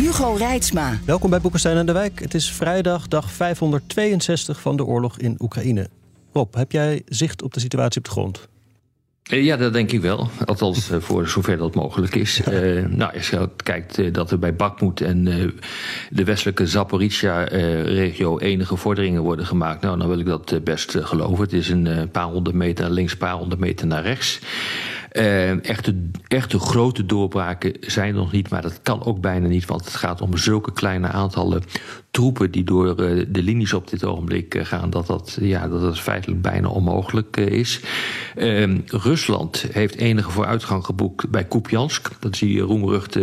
Hugo Reitsma. Welkom bij Boekenstein en de Wijk. Het is vrijdag, dag 562 van de oorlog in Oekraïne. Rob, heb jij zicht op de situatie op de grond? Eh, ja, dat denk ik wel. Althans, eh, voor zover dat mogelijk is. Uh, nou, als je kijkt dat er bij Bakmoed en de westelijke Zaporizhia-regio enige vorderingen worden gemaakt, nou, dan wil ik dat best geloven. Het is een paar honderd meter naar links, een paar honderd meter naar rechts. Uh, echte, echte grote doorbraken zijn nog niet, maar dat kan ook bijna niet, want het gaat om zulke kleine aantallen troepen die door uh, de linies op dit ogenblik uh, gaan, dat dat, ja, dat dat feitelijk bijna onmogelijk is. Ehm, Rusland heeft enige vooruitgang geboekt bij Kupiansk. Dat is die roemruchte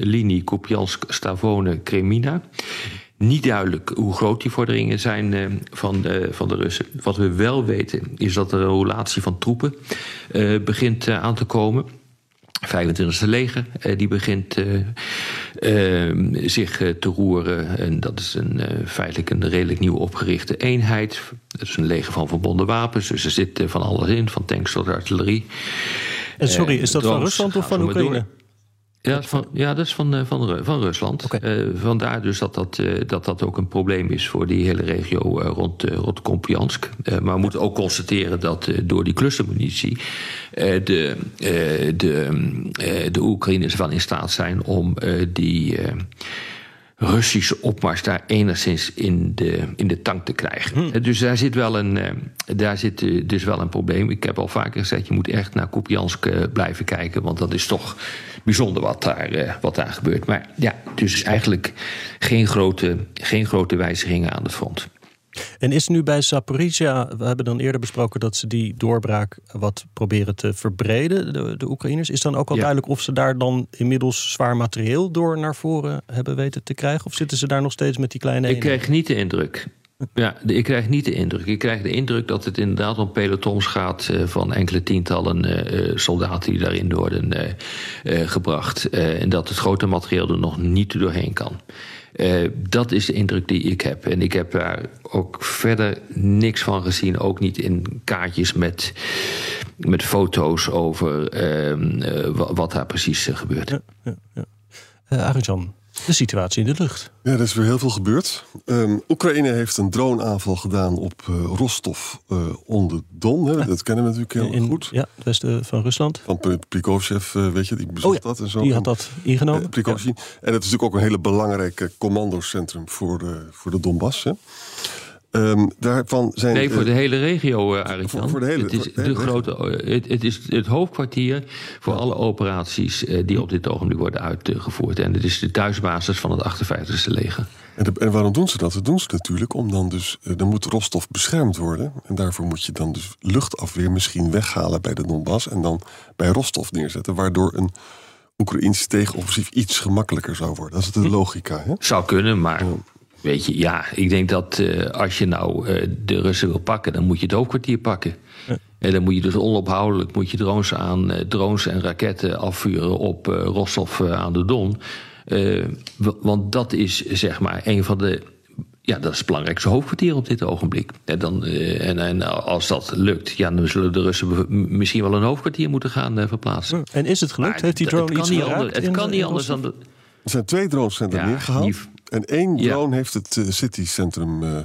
linie Kupiansk-Stavone-Kremina. Niet duidelijk hoe groot die vorderingen zijn uh, van, de, van de Russen. Wat we wel weten is dat een relatie van troepen uh, begint uh, aan te komen. 25e leger, die begint zich te roeren. En dat is een, feitelijk een redelijk nieuw opgerichte eenheid. Dat is een leger van verbonden wapens. Dus er zit van alles in, van tanks tot artillerie. En sorry, is dat van Rusland of van Oekraïne? Ja, van, ja, dat is van, eh, van, van Rusland. Okay. Uh, vandaar dus dat dat, uh, dat dat ook een probleem is voor die hele regio rond, rond Kompiansk. maar we moeten ook constateren dat door die clustermunitie de, de, de Oekraïners wel in staat zijn om die Russische opmars daar enigszins in de, in de tank te krijgen. Hmm. Dus daar zit, wel een, eh, daar zit eh, dus wel een probleem. Ik heb al vaker gezegd, je moet echt naar Kupiansk eh, blijven kijken... want dat is toch bijzonder wat daar, wat daar gebeurt. Maar ja, dus eigenlijk geen grote, geen grote wijzigingen aan de front. En is nu bij Zaporizhia, we hebben dan eerder besproken dat ze die doorbraak wat proberen te verbreden, de, de Oekraïners. Is dan ook al duidelijk of ze daar dan inmiddels zwaar materieel door naar voren hebben weten te krijgen? Of zitten ze daar nog steeds met die kleine Ik krijg niet de indruk. Ja, ik krijg niet de indruk. Ik krijg de indruk dat het inderdaad om pelotons gaat uh, van enkele tientallen uh, soldaten die daarin worden gebracht. en dat het grote materieel er nog niet doorheen kan. Dat is de indruk die ik heb. En ik heb daar ook verder niks van gezien. Ook niet in kaartjes met, met foto's over uh, wat daar precies gebeurt. Ja, ja, ja. De situatie in de lucht. Ja, er is weer heel veel gebeurd. Um, Oekraïne heeft een droneaanval gedaan op uh, Rostov uh, onder Don. Hè? Dat kennen we natuurlijk heel in, goed. Ja, het westen van Rusland. Van Prikosjev, uh, weet je, die bezocht oh, ja, dat en zo. Die had dat ingenomen. Ja. En dat is natuurlijk ook een hele belangrijke commandocentrum voor de, voor de Donbass. Hè? Um, daarvan zijn, nee, voor de hele regio, uh, Arik. Voor, voor, de hele, het is, de de grote, het, het, is het hoofdkwartier voor alle operaties uh, die op dit ogenblik worden uitgevoerd. En het is de thuisbasis van het 58e leger. En, de, en, waarom doen ze dat? Dat doen ze natuurlijk om dan dus... Uh, dan moet Rostov beschermd worden. En daarvoor moet je dan dus luchtafweer misschien weghalen bij de Donbass... en dan bij Rostov neerzetten, waardoor een... Oekraïns tegenoffensief iets gemakkelijker zou worden. Dat is de logica. Hè? Zou kunnen, maar Weet je, ja, ik denk dat uh, als je nou uh, de Russen wil pakken, dan moet je het hoofdkwartier pakken. Ja. En dan moet je dus onophoudelijk moet je drones, aan, uh, drones en raketten afvuren op Rostov aan de Don. want dat is zeg maar een van de. Ja, dat is het belangrijkste hoofdkwartier op dit ogenblik. En, dan, en, en als dat lukt, ja, dan zullen de Russen misschien wel een hoofdkwartier moeten gaan verplaatsen. En is het gelukt? Maar Heeft die drone het, iets kan niet anders, Het kan niet anders dan. De, er zijn twee drones zijn er ja, neergehaald. Die, en één drone ja. heeft het uh, citycentrum. Uh,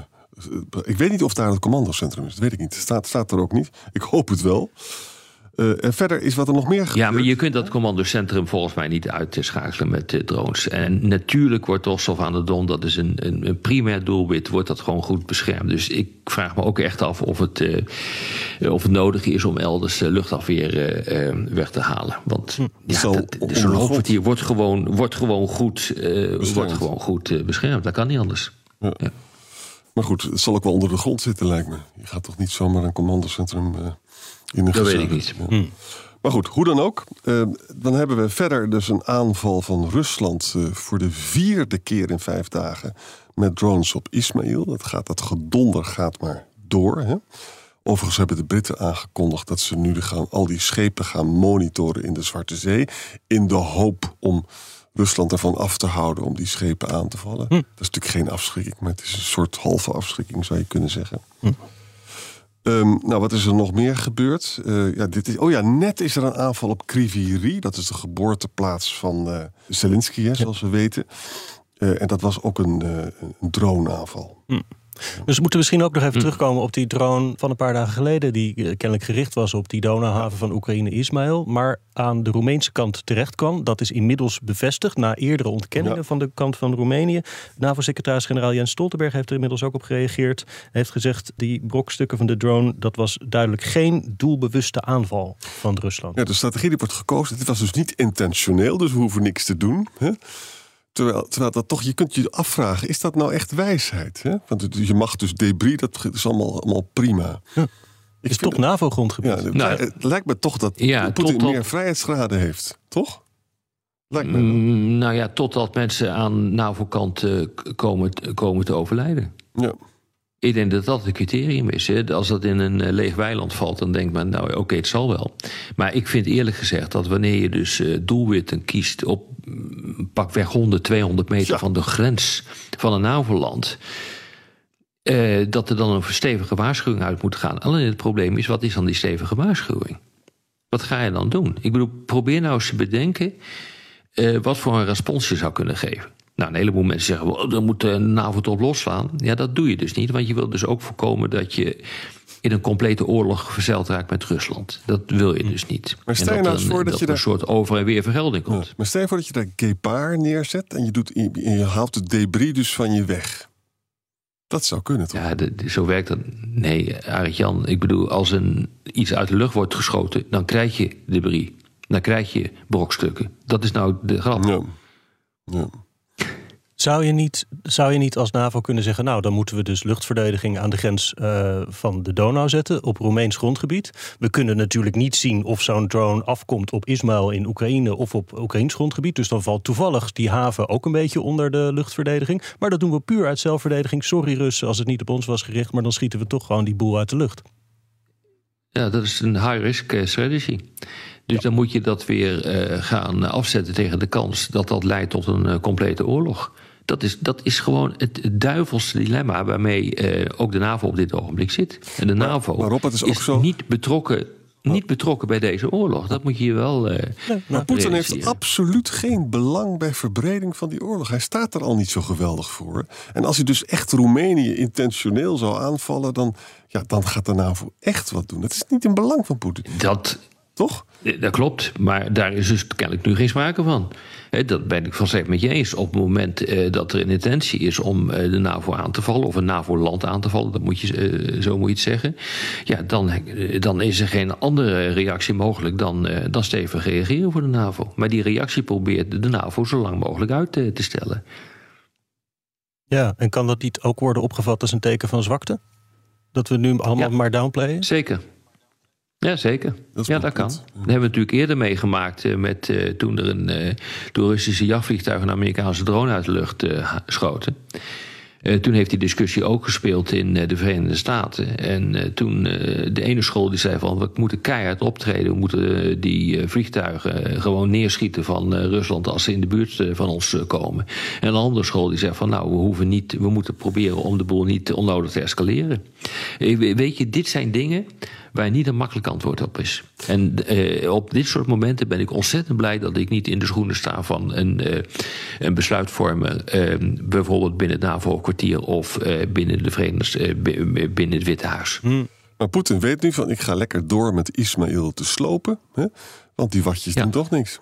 ik weet niet of daar het commandocentrum is. Dat weet ik niet. Het staat, staat er ook niet. Ik hoop het wel. Uh, en verder is wat er nog meer gebeurt. Ja, maar je kunt dat commandocentrum volgens mij niet uitschakelen met uh, drones. En natuurlijk wordt Rostov aan de Don, dat is een, een, een, primair doelwit, wordt dat gewoon goed beschermd. Dus ik vraag me ook echt af of het, uh, of het nodig is om elders luchtafweer weg te halen. Want hm. ja, zo'n hoofdkwartier wordt gewoon, wordt gewoon goed, wordt gewoon goed beschermd. Dat kan niet anders. Ja. Ja. Maar goed, het zal ook wel onder de grond zitten, lijkt me. Je gaat toch niet zomaar een commandocentrum in een Dat weet ik niet. Ja. Hm. Maar goed, hoe dan ook. Uh, dan hebben we verder dus een aanval van Rusland uh, voor de vierde keer in vijf dagen met drones op Ismail. Dat, gaat, dat gedonder gaat maar door. Hè? Overigens hebben de Britten aangekondigd dat ze nu gaan, al die schepen gaan monitoren in de Zwarte Zee. In de hoop om Rusland ervan af te houden om die schepen aan te vallen. Hm. Dat is natuurlijk geen afschrikking, maar het is een soort halve afschrikking, zou je kunnen zeggen. Hm. Um, nou, wat is er nog meer gebeurd? Uh, ja, dit is, oh ja, net is er een aanval op Kriviri. Dat is de geboorteplaats van uh, Zelensky, hè, zoals we weten. Uh, en dat was ook een, een droneaanval. Hm. Dus we moeten misschien ook nog even hm. terugkomen op die drone van een paar dagen geleden, die eh, kennelijk gericht was op die Donauhaven van Oekraïne Ismail, maar aan de Roemeense kant terecht kwam. Dat is inmiddels bevestigd na eerdere ontkenningen van de kant van Roemenië. NAVO-secretaris-generaal Jens Stoltenberg heeft er inmiddels ook op gereageerd. Hij heeft gezegd die brokstukken van de drone, dat was duidelijk geen doelbewuste aanval van Rusland. Ja, de strategie die wordt gekozen, dit was dus niet intentioneel, dus we hoeven niks te doen. Hè? Terwijl, terwijl dat toch, je kunt je afvragen, is dat nou echt wijsheid? Hè? Want je mag dus debris, dat is allemaal, allemaal prima. Ja. Ik is toch NAVO-grondgebied? Ja, nou, het lijkt me toch dat ja, Poetin tot, meer vrijheidsgraden heeft, toch? Lijkt me mm, nou ja, totdat mensen aan NAVO-kant uh, komen, komen te overlijden. Ja. Ik denk dat dat het criterium is. Hè. Als dat in een eh, leeg weiland valt, dan denkt men, nou oké, het zal wel. Maar ik vind eerlijk gezegd dat wanneer je dus uh, doelwitten kiest op mm, pakweg 100, 200 meter van de grens van een NAVO-land. Uh, dat er dan een stevige waarschuwing uit moet gaan. Alleen het probleem is, wat is dan die stevige waarschuwing? Wat ga je dan doen? Ik bedoel, probeer nou eens te bedenken uh, wat voor een respons je zou kunnen geven. Nou, een heleboel mensen zeggen, well, dan moet de NAVO-top losslaan. Ja, dat doe je dus niet, want je wil dus ook voorkomen dat je in een complete oorlog verzeild raakt met Rusland. Dat wil je dus niet. Maar stel je nou eens voor dat, je daar... een soort over- en weer vergelding komt. maar stel je voor dat je daar Gepard neerzet en je, doet, je haalt de debris dus van je weg. Dat zou kunnen, toch? Ja, de, zo werkt dat. Nee, Arendt Jan, ik bedoel, als een, iets uit de lucht wordt geschoten, dan krijg je debris. Dan krijg je brokstukken. Dat is nou de grap. Ja. ja. Zou je, niet, zou je niet als NAVO kunnen zeggen, nou dan moeten we dus luchtverdediging aan de grens uh, van de Donau zetten op Roemeens grondgebied. We kunnen natuurlijk niet zien of zo'n drone afkomt op Ismail in Oekraïne of op Oekraïns grondgebied. Dus dan valt toevallig die haven ook een beetje onder de luchtverdediging. Maar dat doen we puur uit zelfverdediging. Sorry Russen als het niet op ons was gericht, maar dan schieten we toch gewoon die boel uit de lucht. Ja, dat is een high-risk eh, strategy. Dus dan moet je dat weer uh, gaan afzetten tegen de kans dat dat leidt tot een uh, complete oorlog. Dat is, dat is gewoon het, duivelse dilemma waarmee uh, ook de NAVO op dit ogenblik zit. En de NAVO maar, is, ook zo... niet betrokken niet betrokken bij deze oorlog. Dat moet je je wel. Uh, maar Poetin heeft absoluut geen belang bij verbreding van die oorlog. Hij staat er al niet zo geweldig voor. En als hij dus echt Roemenië intentioneel zou aanvallen, dan, ja, dan gaat de NAVO echt wat doen. Dat is niet in belang van Poetin. Dat. Toch? Dat klopt, maar daar is dus kennelijk nu geen sprake van dat ben ik vanzelf met je eens. Op het moment uh, dat er een intentie is om uh, de NAVO aan te vallen, of een NAVO-land aan te vallen, dat moet je, uh, zo moet je het zeggen. Ja, dan, dan is er geen andere reactie mogelijk dan, dan stevig reageren voor de NAVO. Maar die reactie probeert de NAVO zo lang mogelijk uit te stellen. Ja, en kan dat niet ook worden opgevat als een teken van zwakte? Dat we nu allemaal maar downplayen? Zeker. Ja, zeker. Dat ja, dat kan. Dat hebben we natuurlijk eerder meegemaakt uh, met, uh, toen er een uh, door Russische jachtvliegtuigen een Amerikaanse drone uit de lucht schoten. Uh, toen heeft die discussie ook gespeeld in de Verenigde Staten. En toen de ene school die zei van we moeten keihard optreden, we moeten die vliegtuigen gewoon neerschieten van Rusland als ze in de buurt van ons komen. En een andere school die zei van nou we hoeven niet, we moeten proberen om de boel niet onnodig te escaleren. weet je, dit zijn dingen waar niet een makkelijk antwoord op is. En uh, op dit soort momenten ben ik ontzettend blij dat ik niet in de schoenen sta van een, uh, een besluit vormen, uh, bijvoorbeeld binnen het NAVO-kwartier of binnen, de Verenigde, binnen het Witte Huis. Hmm. Maar Poetin weet nu van ik ga lekker door met Ismaël te slopen, hè? want die watjes doen toch niks.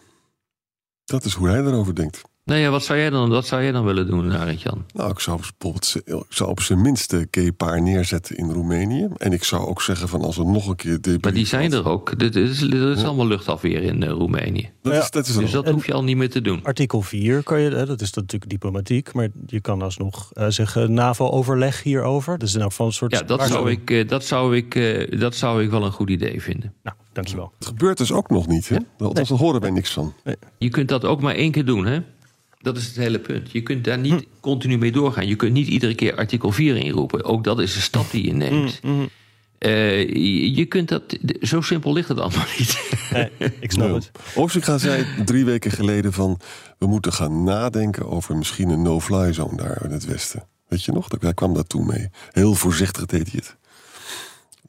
Dat is hoe hij erover denkt. Nou ja, wat zou jij dan, wat zou jij dan willen doen, Arend-Jan? Nou, ik zou bijvoorbeeld ik zou op zijn minste Kepaar neerzetten in Roemenië. En ik zou ook zeggen van als er nog een keer... Maar die zijn er ook. Dit is, is allemaal luchtafweer in uh, Roemenië. Dat is, dat is dus dat hoef je al niet meer te doen. Artikel 4 kan je, dat is natuurlijk diplomatiek, maar je kan alsnog uh, zeggen NAVO-overleg hierover. Dus nou van een soort... Ja, dat zou, ik, uh, dat, zou ik, dat zou ik wel een goed idee vinden. Nou, dankjewel. Het gebeurt dus ook nog niet, hè? Althans, daar horen wij niks van. Je kunt dat ook maar één keer doen, hè? Dat is het hele punt. Je kunt daar niet Hm. continu mee doorgaan. Je kunt niet iedere keer artikel 4 inroepen. Ook dat is een stap die je neemt. Hm, Eh, je, je kunt dat. Zo simpel ligt het allemaal niet. Nee, ik snap het. Oosterga zei drie weken geleden van... we moeten gaan nadenken over misschien een no-fly zone daar in het westen. Weet je nog? Daar kwam dat toen mee. Heel voorzichtig deed hij het.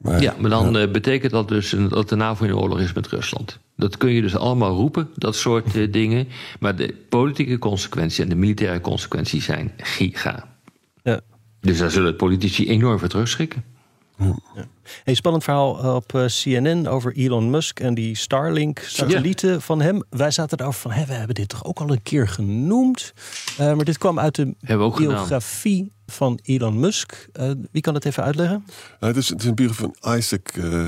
Maar, Ja, maar dan eh, betekent dat dus een- dat de NAVO in oorlog is met Rusland. Dat kun je dus allemaal roepen, dat soort eh, dingen. Maar de politieke consequenties en de militaire consequenties zijn giga. Ja. Dus daar zullen politici enorm voor terugschrikken. Hey, spannend verhaal op eh, CNN over Elon Musk en die Starlink-satellieten van hem. Wij zaten erover van, hé, we hebben dit toch ook al een keer genoemd. Eh, maar dit kwam uit de biografie van Elon Musk. Eh, wie kan het even uitleggen? Nou, het, is, het is een biografie van Isaac eh,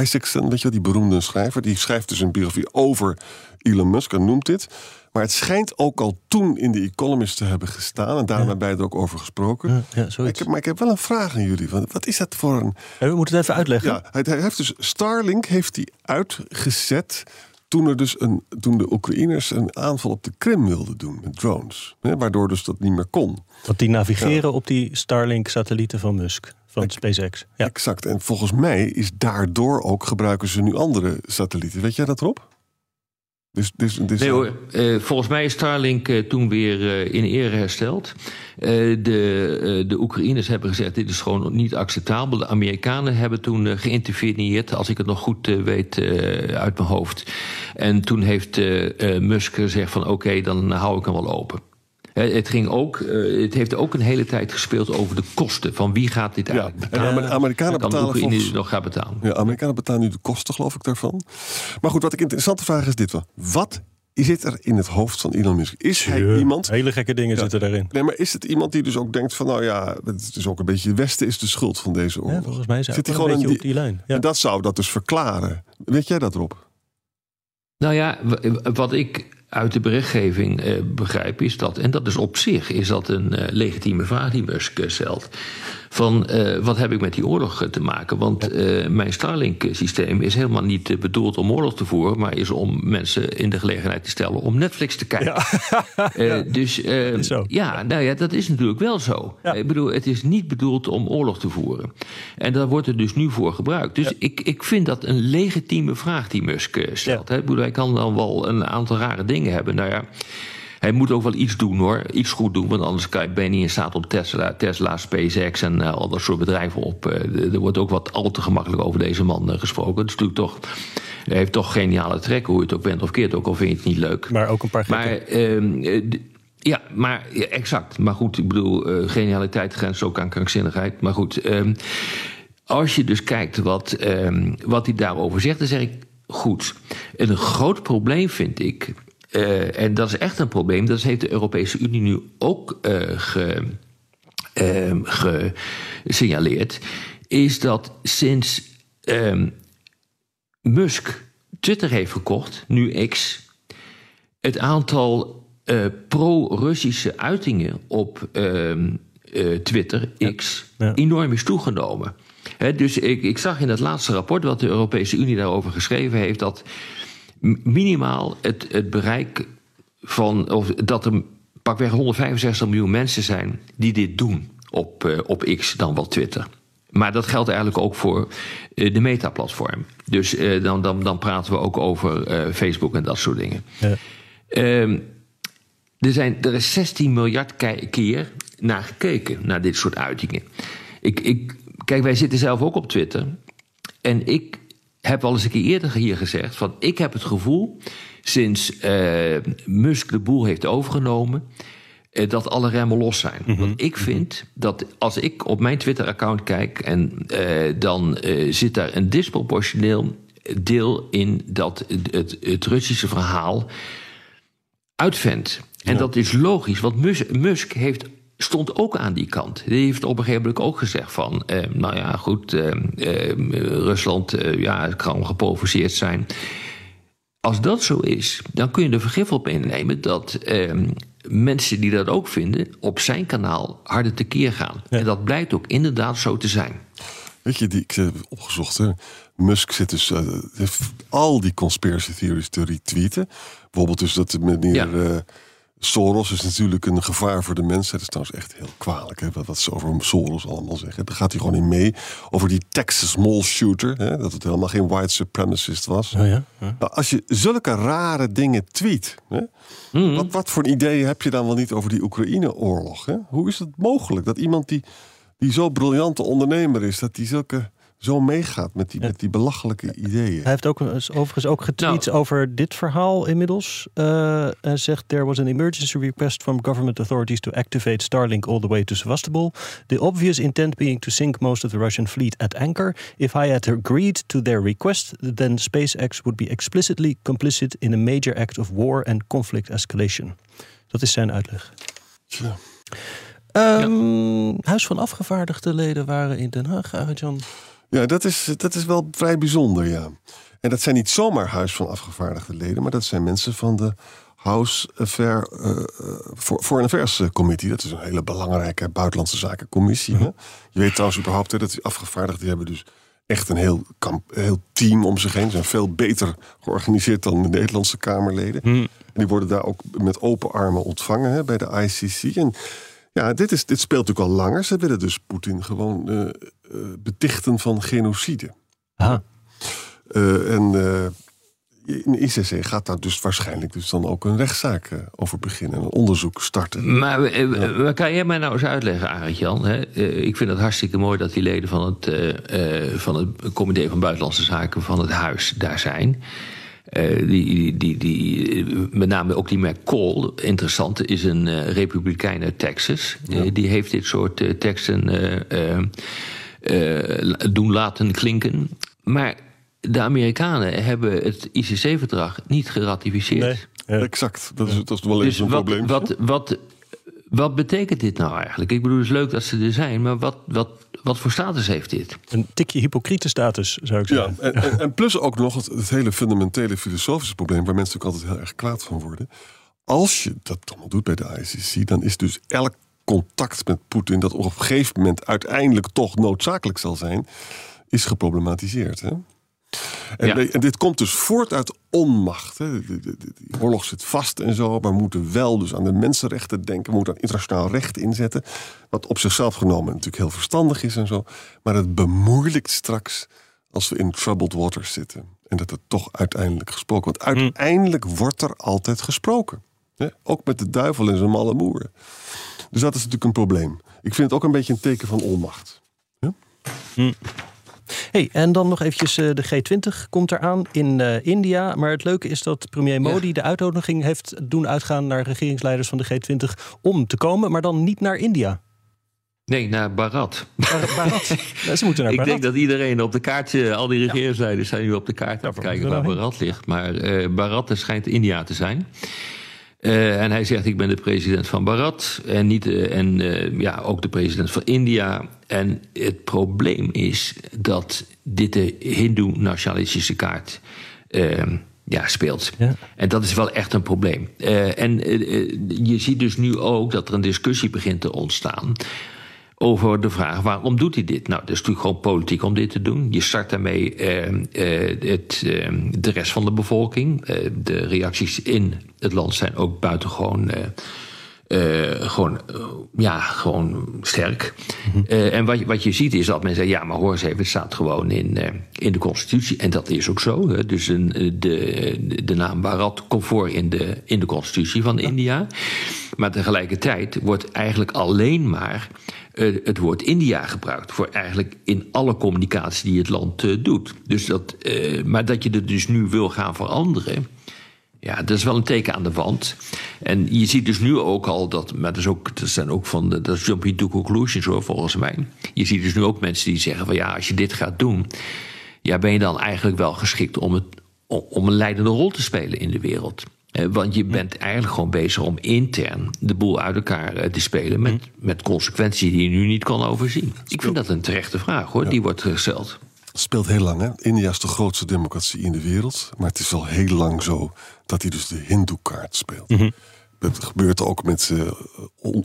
Isaacson, weet je wel, die beroemde schrijver. Die schrijft dus een biografie over Elon Musk en noemt dit. Maar het schijnt ook al toen in de Economist te hebben gestaan. En daarom hebben wij er ook over gesproken. Ja, ja, ik heb, maar ik heb wel een vraag aan jullie. Want wat is dat voor een... Eh, we moeten het even uitleggen. Ja, hij, hij heeft dus Starlink heeft hij uitgezet toen er dus een toen de Oekraïners een aanval op de Krim wilden doen met drones, hè, waardoor dus dat niet meer kon. Want die navigeren op die Starlink-satellieten van Musk, van SpaceX. Ja. Exact. En volgens mij is daardoor ook gebruiken ze nu andere satellieten. Weet jij dat erop? Dus, dus, dus Nee hoor, eh, volgens mij is Starlink eh, toen weer eh, in ere hersteld. Eh, de, eh, de Oekraïners hebben gezegd, dit is gewoon niet acceptabel. De Amerikanen hebben toen eh, geïnterveneerd, als ik het nog goed eh, weet eh, uit mijn hoofd. En toen heeft eh, eh, Musk gezegd van oké, dan hou ik hem wel open. Het, ging ook, eh, het heeft ook een hele tijd gespeeld over de kosten. Van wie gaat dit Ja, eigenlijk en betalen? de Amerikanen kan betalen volgens- nog gaan betalen. Ja, Amerikanen betalen nu de kosten, geloof ik, daarvan. Maar goed, wat ik interessante vraag is dit wel. Wat zit er in het hoofd van Elon Musk? Is hij Ja, iemand... Hele gekke dingen Ja. zitten daarin. Nee, maar is het iemand die dus ook denkt van... nou ja, het is ook een beetje... het Westen is de schuld van deze oorlog. Ja, volgens mij Zit hij wel een gewoon beetje in op die lijn. Ja. En dat zou dat dus verklaren. Weet jij dat, Rob? Nou ja, wat ik uit de berichtgeving eh, begrijp is dat, en dat is op zich is dat een eh, legitieme vraag die Musk eh, stelt. Van eh, wat heb ik met die oorlog eh, te maken? Want eh, mijn Starlink-systeem is helemaal niet bedoeld om oorlog te voeren, maar is om mensen in de gelegenheid te stellen om Netflix te kijken. Eh, dus eh, Is zo. ja, nou ja, dat is natuurlijk wel zo. Ja. Ik bedoel, het is niet bedoeld om oorlog te voeren. En daar wordt het dus nu voor gebruikt. Dus ik, ik vind dat een legitieme vraag die Musk stelt. Ja. Hè. Ik bedoel, hij kan dan wel een aantal rare dingen hebben. Nou ja, hij moet ook wel iets doen hoor. Iets goed doen, want anders kan- ben je niet in staat om Tesla, Tesla SpaceX en eh, al dat soort bedrijven op. eh, er wordt ook wat al te gemakkelijk over deze man eh, gesproken. Het is natuurlijk toch, hij heeft toch geniale trekken, hoe je het ook bent of keert, ook al vind je het niet leuk. Maar ook een paar gekke. Maar ehm, eh, d- ja, maar ja, exact. Maar goed, ik bedoel, genialiteit grenst ook aan krankzinnigheid. Maar goed, ehm, als je dus kijkt wat, ehm, wat hij daarover zegt, dan zeg ik goed. En een groot probleem vind ik, eh, en dat is echt een probleem, dat heeft de Europese Unie nu ook eh, ge, ehm, gesignaleerd, is dat sinds ehm, Musk Twitter heeft gekocht, nu X, het aantal eh, pro-Russische uitingen op ehm, eh, Twitter, X, Ja. enorm is toegenomen. Dus ik, ik zag in het laatste rapport wat de Europese Unie daarover geschreven heeft, dat minimaal het, het bereik van, of dat er pakweg 165 miljoen mensen zijn die dit doen op, eh, op X, dan wel Twitter. Maar dat geldt eigenlijk ook voor eh, de Meta-platform. Dus eh, dan, dan, dan praten we ook over Facebook en dat soort dingen. Ja. Ehm, er, zijn, er is 16 miljard ke- keer naar gekeken, naar dit soort uitingen. Ik, ik, kijk, wij zitten zelf ook op Twitter. En ik heb al eens een keer eerder hier gezegd: van ik heb het gevoel, sinds eh, Musk de boel heeft overgenomen, eh, dat alle remmen los zijn. Want ik vind dat als ik op mijn Twitter-account kijk, en eh, dan zit daar een disproportioneel deel in dat het, het, het Russische verhaal uitvindt. En dat is logisch, want Mus- Musk heeft, stond ook aan die kant. Die heeft op een gegeven moment ook gezegd van... Eh, nou ja, goed, eh, eh, Rusland eh, ja, kan geprovoceerd zijn. Als dat zo is, dan kun je er vergif op innemen... dat eh, mensen die dat ook vinden op zijn kanaal harder tekeer gaan. En dat blijkt ook inderdaad zo te zijn. Weet je, die ik heb opgezocht. Hè. Musk zit dus uh, al die conspiracy theories te retweeten. Bijvoorbeeld dus dat de meneer ja. uh, Soros is natuurlijk een gevaar voor de mensen. Dat is trouwens echt heel kwalijk, hè, wat, ze over Soros allemaal zeggen. Daar gaat hij gewoon in mee. Over die Texas mall shooter, hè, dat het helemaal geen white supremacist was. Oh ja? Nou, als je zulke rare dingen tweet, hè, mm. wat, wat voor ideeën heb je dan wel niet over die Oekraïne-oorlog? Hoe is het mogelijk dat iemand die, die zo briljante ondernemer is, dat die zulke zo meegaat met die, met die belachelijke ideeën. Hij heeft ook overigens ook getweet nou. over dit verhaal inmiddels. Uh, hij zegt: There was an emergency request from government authorities to activate Starlink all the way to Sevastopol. The obvious intent being to sink most of the Russian fleet at anchor. If I had agreed to their request, then SpaceX would be explicitly complicit in a major act of war and conflict escalation. Dat is zijn uitleg. Tja. Um, ja. Huis van afgevaardigde leden waren in Den Haag, Arjan. Ja, dat is, dat is wel vrij bijzonder, ja. En dat zijn niet zomaar huis van afgevaardigde leden, maar dat zijn mensen van de House Affair, uh, Foreign Affairs Committee. Dat is een hele belangrijke buitenlandse zakencommissie. Mm Je weet trouwens überhaupt hè, dat die afgevaardigden hebben dus echt een heel, kamp, heel team om zich heen. Ze zijn veel beter georganiseerd dan de Nederlandse Kamerleden. Mhm. En die worden daar ook met open armen ontvangen hè, bij de ICC. En ja, dit, is, dit speelt natuurlijk al langer. Ze willen dus Poetin gewoon uh, betichten van genocide. Aha. Uh, en in ICC gaat daar dus waarschijnlijk dus dan ook een rechtszaak over beginnen. Een onderzoek starten. Maar ja. kan jij mij nou eens uitleggen, Arend Jan? Hè? ik vind het hartstikke mooi dat die leden van het, van het Comité van Buitenlandse Zaken van het Huis daar zijn. Uh, die, die, die, met name ook die McCall, interessant, is een uh, republikein uit Texas. Ja. Uh, die heeft dit soort teksten doen laten klinken. Maar de Amerikanen hebben het ICC-verdrag niet geratificeerd. Nee, exact. Dat is, dat is wel eens dus een wat, probleem. Wat, wat, wat betekent dit nou eigenlijk? Ik bedoel, het is leuk dat ze er zijn, maar wat, wat, wat voor status heeft dit? Een tikje hypocriete status, zou ik zeggen. Ja, en, en, plus ook nog het, het, hele fundamentele filosofische probleem... waar mensen ook altijd heel erg kwaad van worden. Als je dat allemaal doet bij de ICC... dan is dus elk contact met Poetin... dat op een gegeven moment uiteindelijk toch noodzakelijk zal zijn... is geproblematiseerd, hè? En, ja. en, dit komt dus voort uit onmacht. Hè. De, de, de, die oorlog zit vast en zo, maar we moeten wel dus aan de mensenrechten denken. We moeten aan internationaal recht inzetten. Wat op zichzelf genomen natuurlijk heel verstandig is en zo. Maar het bemoeilijkt straks als we in troubled waters zitten. En dat er toch uiteindelijk gesproken wordt. Hm. Uiteindelijk wordt er altijd gesproken. Hè. Ook met de duivel en zijn malle moeren. Dus dat is natuurlijk een probleem. Ik vind het ook een beetje een teken van onmacht. Ja? Hm. Hey, en dan nog eventjes uh, de G20 komt eraan in uh, India. Maar het leuke is dat premier Modi ja. de uitnodiging heeft doen uitgaan naar regeringsleiders van de G20 om te komen, maar dan niet naar India. Nee, naar Barat. Barat. Ze moeten naar Ik Barat. denk dat iedereen op de kaart, al die regeringsleiders zijn nu op de kaart aan het kijken waar Barat ligt. Maar uh, Barat schijnt India te zijn. Uh, en hij zegt: Ik ben de president van Bharat en, niet, uh, en uh, ja, ook de president van India. En het probleem is dat dit de Hindoe-nationalistische kaart ja, speelt. Ja. En dat is wel echt een probleem. en je ziet dus nu ook dat er een discussie begint te ontstaan over de vraag waarom doet hij dit? Nou, dat is natuurlijk gewoon politiek om dit te doen. Je start daarmee eh, eh, het, eh, de rest van de bevolking. Eh, de reacties in het land zijn ook buitengewoon uh, gewoon, ja, gewoon sterk. Mm -hmm. en wat, wat je ziet is dat men zegt: ja, maar hoor eens even, het staat gewoon in, in de Constitutie. En dat is ook zo. Hè. Dus een, de, de naam Bharat komt voor in de, in de Constitutie van ja. India. Maar tegelijkertijd wordt eigenlijk alleen maar uh, het woord India gebruikt. Voor eigenlijk in alle communicatie die het land uh, doet. Dus dat, uh, maar dat je het dus nu wil gaan veranderen. Ja, dat is wel een teken aan de wand. En je ziet dus nu ook al dat, maar dat, is ook, dat zijn ook van de, dat is jumping to conclusions hoor, volgens mij. Je ziet dus nu ook mensen die zeggen van ja, als je dit gaat doen, ja, ben je dan eigenlijk wel geschikt om, het, om een leidende rol te spelen in de wereld. Want je bent eigenlijk gewoon bezig om intern de boel uit elkaar te spelen met, met consequenties die je nu niet kan overzien. Ik vind dat een terechte vraag hoor, die wordt gesteld. Speelt heel lang. Hè? India is de grootste democratie in de wereld. Maar het is al heel lang zo dat hij dus de Hindoe-kaart speelt. Mm -hmm. het gebeurt ook met uh,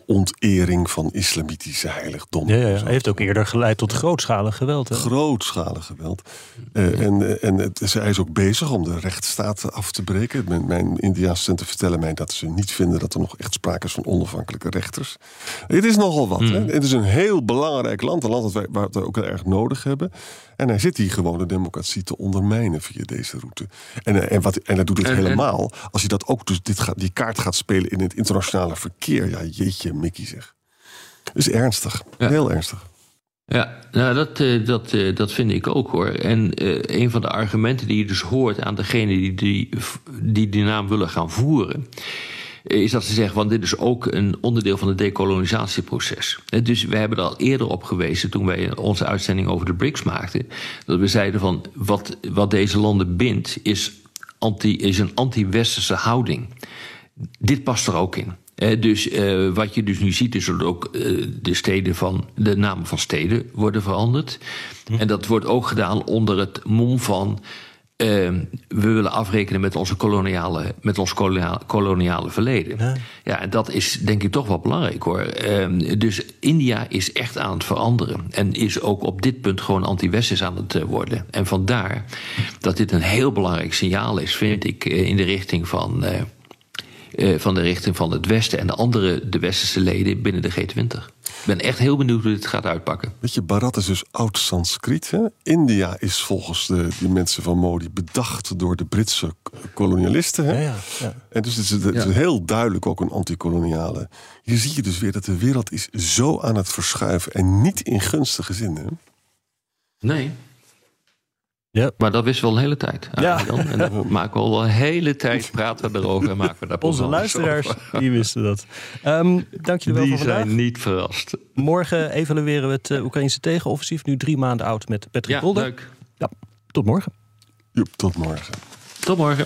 ontering van islamitische heiligdommen. Ja, ja, heeft ook eerder geleid tot grootschalig geweld. Hè? Grootschalig geweld. Uh, en en het, zij is ook bezig om de rechtsstaat af te breken. Mijn, mijn Indiaanse studenten vertellen mij dat ze niet vinden dat er nog echt sprake is van onafhankelijke rechters. Het is nogal wat. Hè? Hmm. Het is een heel belangrijk land, een land dat wij, waar we ook erg nodig hebben. En hij zit hier gewoon de democratie te ondermijnen via deze route. En, en, wat, en hij doet het helemaal als je dat ook dus dit gaat, die kaart gaat spelen in het internationale verkeer. Ja, jeetje, Mickey zeg. is ernstig. Heel ernstig. Ja, nou dat, uh, dat, uh, dat vind ik ook hoor. En uh, een van de argumenten die je dus hoort aan degene die die, die, die naam willen gaan voeren is dat ze zeggen, want dit is ook een onderdeel van het decolonisatieproces. Dus we hebben er al eerder op gewezen toen wij onze uitzending over de BRICS maakten. Dat we zeiden van wat, wat deze landen bindt is, anti, is een anti-westerse houding. Dit past er ook in. dus uh, wat je dus nu ziet, is dat ook uh, de steden van de namen van steden worden veranderd. Hm. En dat wordt ook gedaan onder het mom van Ehm, we willen afrekenen met, onze koloniale, met ons koloniale, koloniale verleden. Ja. ja. en dat is denk ik toch wel belangrijk hoor. Uh, dus India is echt aan het veranderen. En is ook op dit punt gewoon anti-westers aan het eh, worden. En vandaar dat dit een heel belangrijk signaal is, vind ik, eh, in de richting van. Uh, van de richting van het Westen en de andere de westerse leden binnen de G20. Ik ben echt heel benieuwd hoe dit gaat uitpakken. Weet je, Bharat is dus oud Sanskriet. India is volgens de, de mensen van Modi bedacht door de Britse kolonialisten. Hè? Ja, ja, ja. En dus het is, het is heel duidelijk ook een antikoloniale. Hier zie je dus weer dat de wereld is zo aan het verschuiven en niet in gunstige zin. Hè? Nee, ja. Maar dat wist wel een hele tijd. Ja. En dan maken we al een hele tijd praten we erover en maken we daar Onze luisteraars, die wisten dat. Um, dank jullie wel die voor vandaag. zijn niet verrast. Morgen evalueren we het uh, Oekraïnse tegenoffensief. Nu drie maanden oud met Patrick ja, Bolder. leuk. Ja, tot morgen. Joep, tot morgen. Tot morgen.